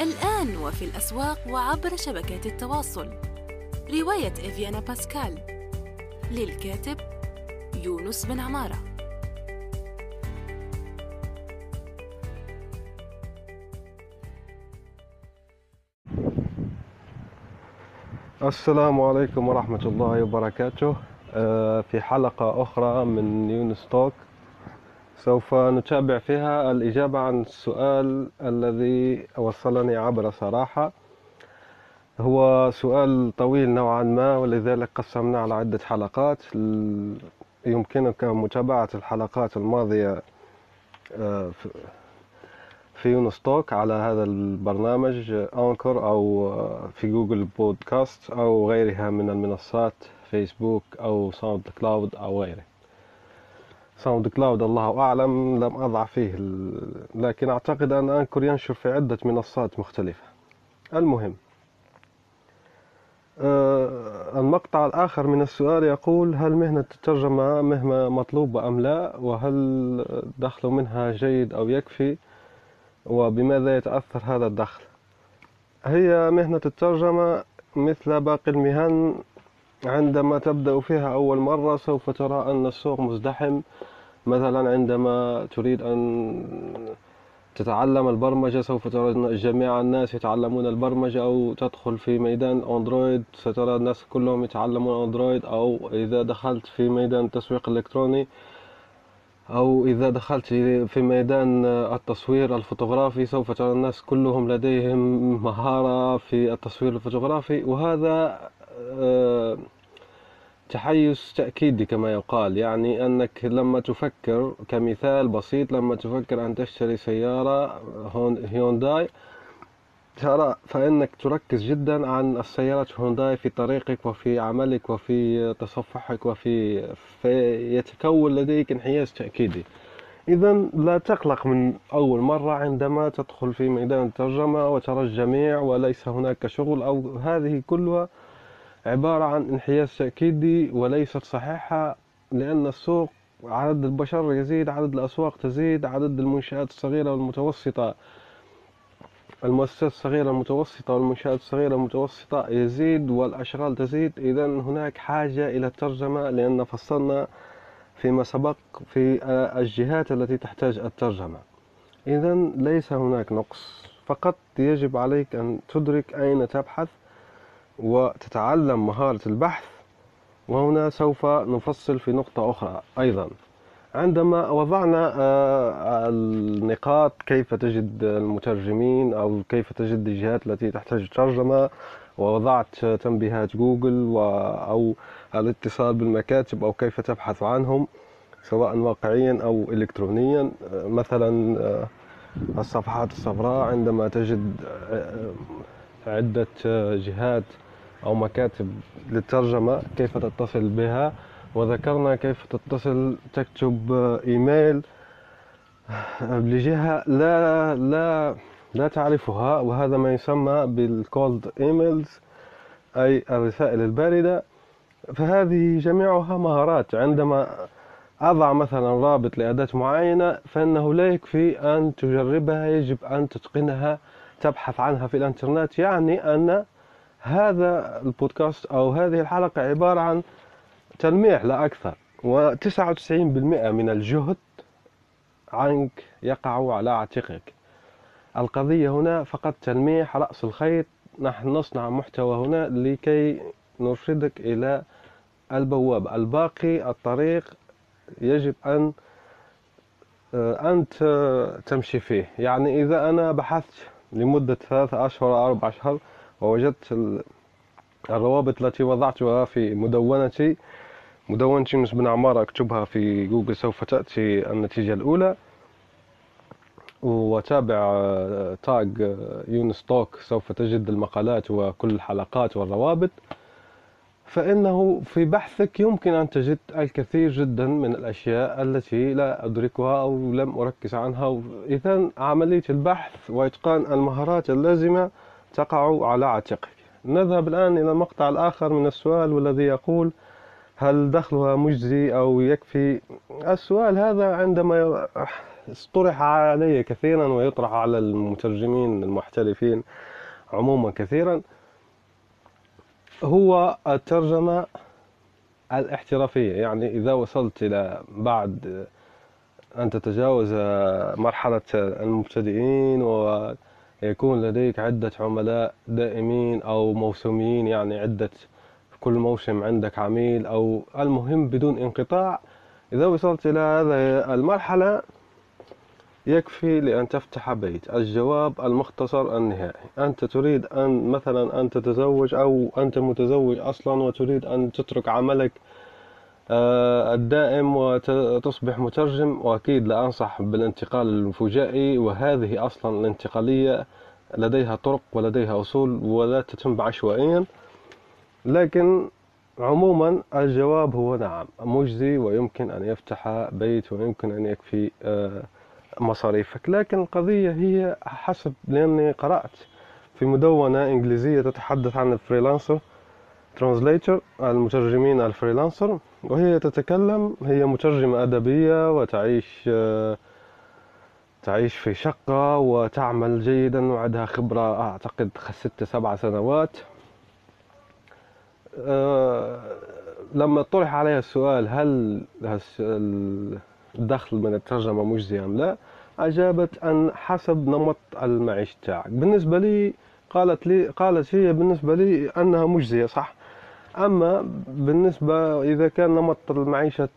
الآن وفي الأسواق وعبر شبكات التواصل. رواية إفيانا باسكال. للكاتب يونس بن عمارة. السلام عليكم ورحمة الله وبركاته. آه، في حلقة أخرى من يونس توك. سوف نتابع فيها الإجابة عن السؤال الذي وصلني عبر صراحة. هو سؤال طويل نوعا ما ولذلك قسمناه على عدة حلقات. يمكنك متابعة الحلقات الماضية آه، في- يونس توك على هذا البرنامج أنكر أو في جوجل بودكاست أو غيرها من المنصات فيسبوك أو SoundCloud أو غيره. SoundCloud الله أعلم لم أضع فيه لكن أعتقد أن Anchor ينشر في عدة منصات مختلفة المهم المقطع الآخر من السؤال يقول هل مهنة الترجمة مهنة مطلوبة أم لا وهل دخل منها جيد أو يكفي وبماذا يتأثر هذا الدخل هي مهنة الترجمة مثل باقي المهن عندما تبدأ فيها أول مرة سوف ترى أن السوق مزدحم. مثلا عندما تريد أن تتعلم البرمجة سوف ترى جميع الناس يتعلمون البرمجة أو تدخل في ميدان أندرويد. سترى الناس كلهم يتعلمون أندرويد أو إذا دخلت في ميدان التسويق الإلكتروني أو إذا دخلت في ميدان التصوير الفوتوغرافي سوف ترى الناس كلهم لديهم مهارة في التصوير الفوتوغرافي. وهذا آه، تحيز تأكيدي كما يقال يعني أنك لما تفكر كمثال بسيط لما تفكر أن تشتري سيارة هيونداي ترى فإنك تركز جدا عن السيارة هونداي في طريقك وفي عملك وفي تصفحك وفي فيتكون لديك انحياز تأكيدي. إذا لا تقلق من أول مرة عندما تدخل في ميدان الترجمة وترى الجميع وليس هناك شغل أو هذه كلها عبارة عن انحياز تأكيدي وليست صحيحة لأن السوق عدد البشر يزيد عدد الأسواق تزيد عدد المنشآت الصغيرة والمتوسطة. المؤسسات الصغيرة المتوسطة والمنشآت الصغيرة المتوسطة يزيد والأشغال تزيد. إذا هناك حاجة إلى الترجمة لأن فصلنا فيما سبق في الجهات التي تحتاج الترجمة. إذا ليس هناك نقص. فقط يجب عليك أن تدرك أين تبحث وتتعلم مهارة البحث وهنا سوف نفصل في نقطة أخرى أيضا. عندما وضعنا آه، النقاط كيف تجد المترجمين أو كيف تجد الجهات التي تحتاج ترجمة ووضعت تنبيهات جوجل أو الاتصال بالمكاتب أو كيف تبحث عنهم سواء واقعيا أو إلكترونيا. آه، مثلا آه، الصفحات الصفراء عندما تجد عدة جهات أو مكاتب للترجمة كيف تتصل بها وذكرنا كيف تتصل تكتب إيميل. لجهة لا لا لا تعرفها وهذا ما يسمى بال cold emails أي الرسائل الباردة. فهذه جميعها مهارات. عندما أضع مثلا رابط لأداة معينة فإنه لا يكفي أن تجربها يجب أن تتقنها تبحث عنها في الإنترنت. يعني أن هذا البودكاست أو هذه الحلقة عبارة عن تلميح لا أكثر و99% من الجهد عنك يقع على عاتقك. القضية هنا فقط تلميح رأس الخيط نحن نصنع محتوى هنا لكي نرشدك إلى البوابة الباقي الطريق يجب أن آه، أنت تمشي فيه. يعني إذا أنا بحثت لمدة ثلاثة أشهر أو أربع أشهر ووجدت ال- الروابط التي وضعتها في مدونتي. مدونة يونس بن عمارة أكتبها في جوجل سوف تأتي النتيجة الأولى. وتابع آه، تاج آه، يونس توك سوف تجد المقالات وكل الحلقات والروابط. فإنه في بحثك يمكن أن تجد الكثير جدا من الأشياء التي لا أدركها أو لم أركز عنها. إذا عملية البحث وإتقان المهارات اللازمة تقع على عاتقك. نذهب الآن إلى المقطع الآخر من السؤال والذي يقول هل دخلها مجزي أو يكفي؟ السؤال هذا عندما طرح علي كثيرا ويطرح على المترجمين المحترفين عموما كثيرا هو الترجمة الاحترافية. يعني إذا وصلت إلى بعد أن تتجاوز مرحلة المبتدئين ويكون لديك عدة عملاء دائمين أو موسميين يعني عدة كل موسم عندك عميل أو المهم بدون انقطاع. إذا وصلت إلى هذه المرحلة يكفي لأن تفتح بيت. الجواب المختصر النهائي. أنت تريد أن مثلا أن تتزوج أو أنت متزوج أصلا وتريد أن تترك عملك الدائم وتصبح مترجم وأكيد لا أنصح بالانتقال الفجائي وهذه أصلا الانتقالية لديها طرق ولديها أصول ولا تتم عشوائيا لكن عموما الجواب هو نعم مجزي ويمكن أن يفتح بيت ويمكن أن يكفي آه، مصاريفك. لكن القضية هي حسب لأني قرأت في مدونة إنجليزية تتحدث عن ال freelancer. translator المترجمين ال freelancer وهي تتكلم هي مترجمة أدبية وتعيش تعيش في شقة وتعمل جيدا وعندها خبرة أعتقد ست سبع سنوات. أه لما طرح عليها السؤال هل الدخل من الترجمة مجزي أم لا أجابت أن حسب نمط المعيش تاعك. بالنسبة لي قالت لي قالت هي بالنسبة لي أنها مجزية صح؟ أما بالنسبة إذا كان نمط المعيشة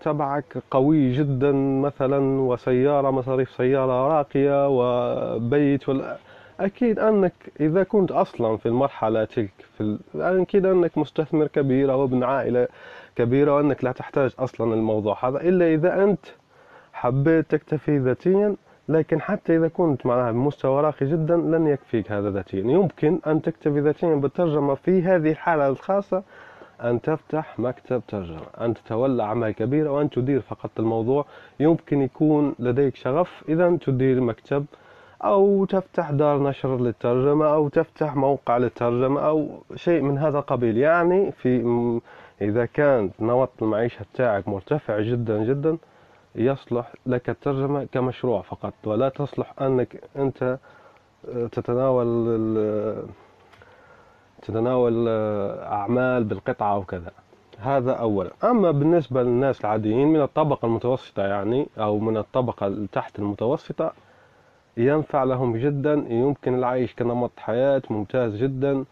تبعك قوي جدا مثلا وسيارة مصاريف سيارة راقية وبيت ولا أكيد أنك إذا كنت أصلا في المرحلة تلك في ال... أكيد أنك مستثمر كبير أو ابن عائلة كبيرة وأنك لا تحتاج أصلا الموضوع هذا إلا إذا أنت حبيت تكتفي ذاتيا لكن حتى إذا كنت معناها بمستوى راقي جدا لن يكفيك هذا ذاتيا يمكن أن تكتفي ذاتيا بالترجمة في هذه الحالة الخاصة أن تفتح مكتب ترجمة أن تتولى أعمال كبيرة وأن تدير فقط الموضوع. يمكن يكون لديك شغف إذا تدير مكتب أو تفتح دار نشر للترجمة أو تفتح موقع للترجمة أو شيء من هذا القبيل. يعني في إذا كان نمط المعيشة تاعك مرتفع جدا جدا يصلح لك الترجمة كمشروع فقط ولا تصلح أنك أنت آه، تتناول تتناول آه، أعمال بالقطعة وكذا هذا أولا. أما بالنسبة للناس العاديين من الطبقة المتوسطة يعني أو من الطبقة تحت المتوسطة ينفع لهم جدا يمكن العيش كنمط حياة ممتاز جدا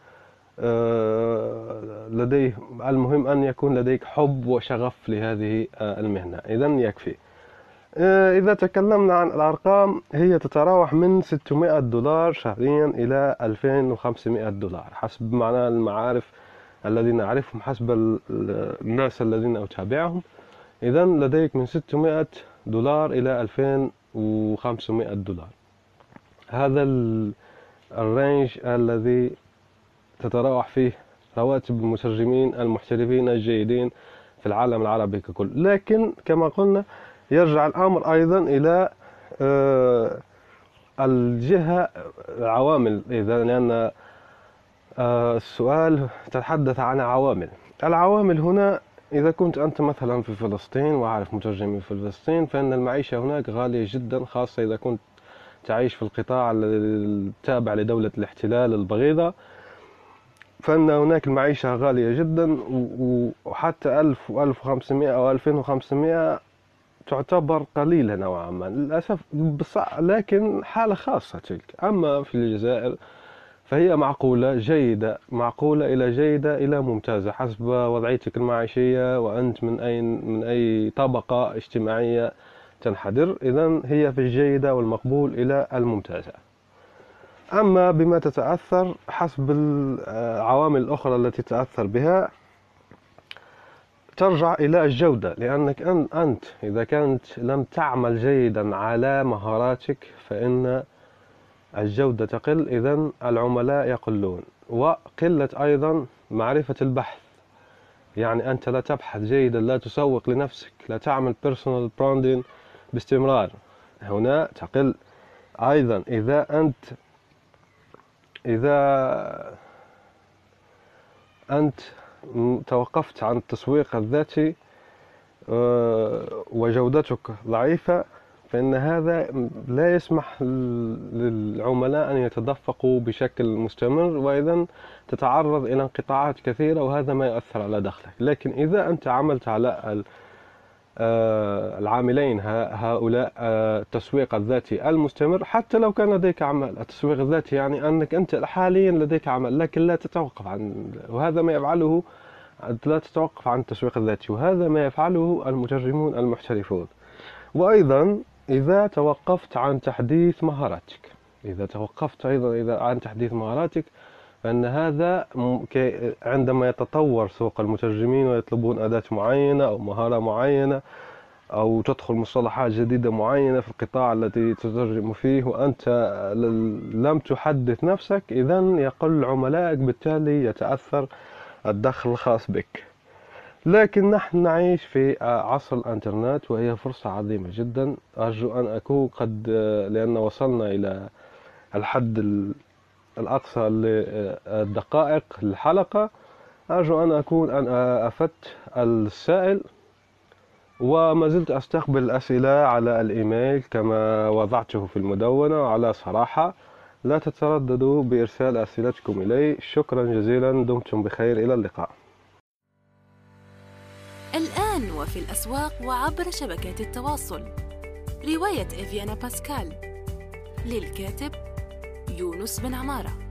آه، لديه المهم أن يكون لديك حب وشغف لهذه المهنة. إذا يكفي. إذا تكلمنا عن الأرقام هي تتراوح من 600 دولار شهريا إلى 2500 دولار حسب معنى المعارف الذين أعرفهم حسب الناس الذين أتابعهم. إذا لديك من 600 دولار إلى 2500 دولار. هذا الرينج الذي تتراوح فيه رواتب المترجمين المحترفين الجيدين في العالم العربي ككل. لكن كما قلنا يرجع الأمر أيضا إلى آه، الجهة عوامل إذا لأن آه، السؤال تتحدث عن عوامل. العوامل هنا إذا كنت أنت مثلا في فلسطين وأعرف مترجمين في فلسطين فإن المعيشة هناك غالية جدا خاصة إذا كنت تعيش في القطاع التابع لدولة الاحتلال البغيضة فإن هناك المعيشة غالية جدا وحتى 1000 و 1500 أو 2500 تعتبر قليلة نوعا ما للأسف لكن حالة خاصة تلك. أما في الجزائر فهي معقولة جيدة معقولة إلى جيدة إلى ممتازة. حسب وضعيتك المعيشية وأنت من أي من أي طبقة اجتماعية تنحدر إذا هي في الجيدة والمقبول إلى الممتازة. أما بما تتأثر حسب العوامل الأخرى التي تتأثر بها ترجع إلى الجودة لأنك أنت إذا كانت لم تعمل جيدا على مهاراتك فإن الجودة تقل إذا العملاء يقلون. وقلة أيضا معرفة البحث. يعني أنت لا تبحث جيدا لا تسوق لنفسك لا تعمل personal branding باستمرار. هنا تقل أيضا. إذا أنت إذا أنت توقفت عن التسويق الذاتي آه، وجودتك ضعيفة فإن هذا لا يسمح للعملاء أن يتدفقوا بشكل مستمر وإذا تتعرض إلى انقطاعات كثيرة وهذا ما يؤثر على دخلك. لكن إذا أنت عملت على العاملين هؤلاء آه، التسويق الذاتي المستمر حتى لو كان لديك عمل. التسويق الذاتي يعني أنك أنت حاليا لديك عمل لكن لا تتوقف عن وهذا ما يفعله لا تتوقف عن التسويق الذاتي وهذا ما يفعله المترجمون المحترفون. وأيضا إذا توقفت عن تحديث مهاراتك إذا توقفت أيضا إذا عن تحديث مهاراتك فإن هذا عندما يتطور سوق المترجمين ويطلبون أداة معينة أو مهارة معينة أو تدخل مصطلحات جديدة معينة في القطاع الذي تترجم فيه وأنت لم تحدث نفسك إذا يقل عملائك بالتالي يتأثر الدخل الخاص بك. لكن نحن نعيش في عصر الإنترنت وهي فرصة عظيمة جدا. أرجو أن أكون قد لأن وصلنا إلى الحد الأقصى للدقائق الحلقة أرجو أن أكون أن أفدت السائل وما زلت أستقبل الأسئلة على الإيميل كما وضعته في المدونة. على صراحة لا تترددوا بإرسال أسئلتكم إلي. شكرا جزيلا. دمتم بخير. إلى اللقاء. الآن وفي الأسواق وعبر شبكات التواصل. رواية إفيانا باسكال للكاتب يونس بن عمارة.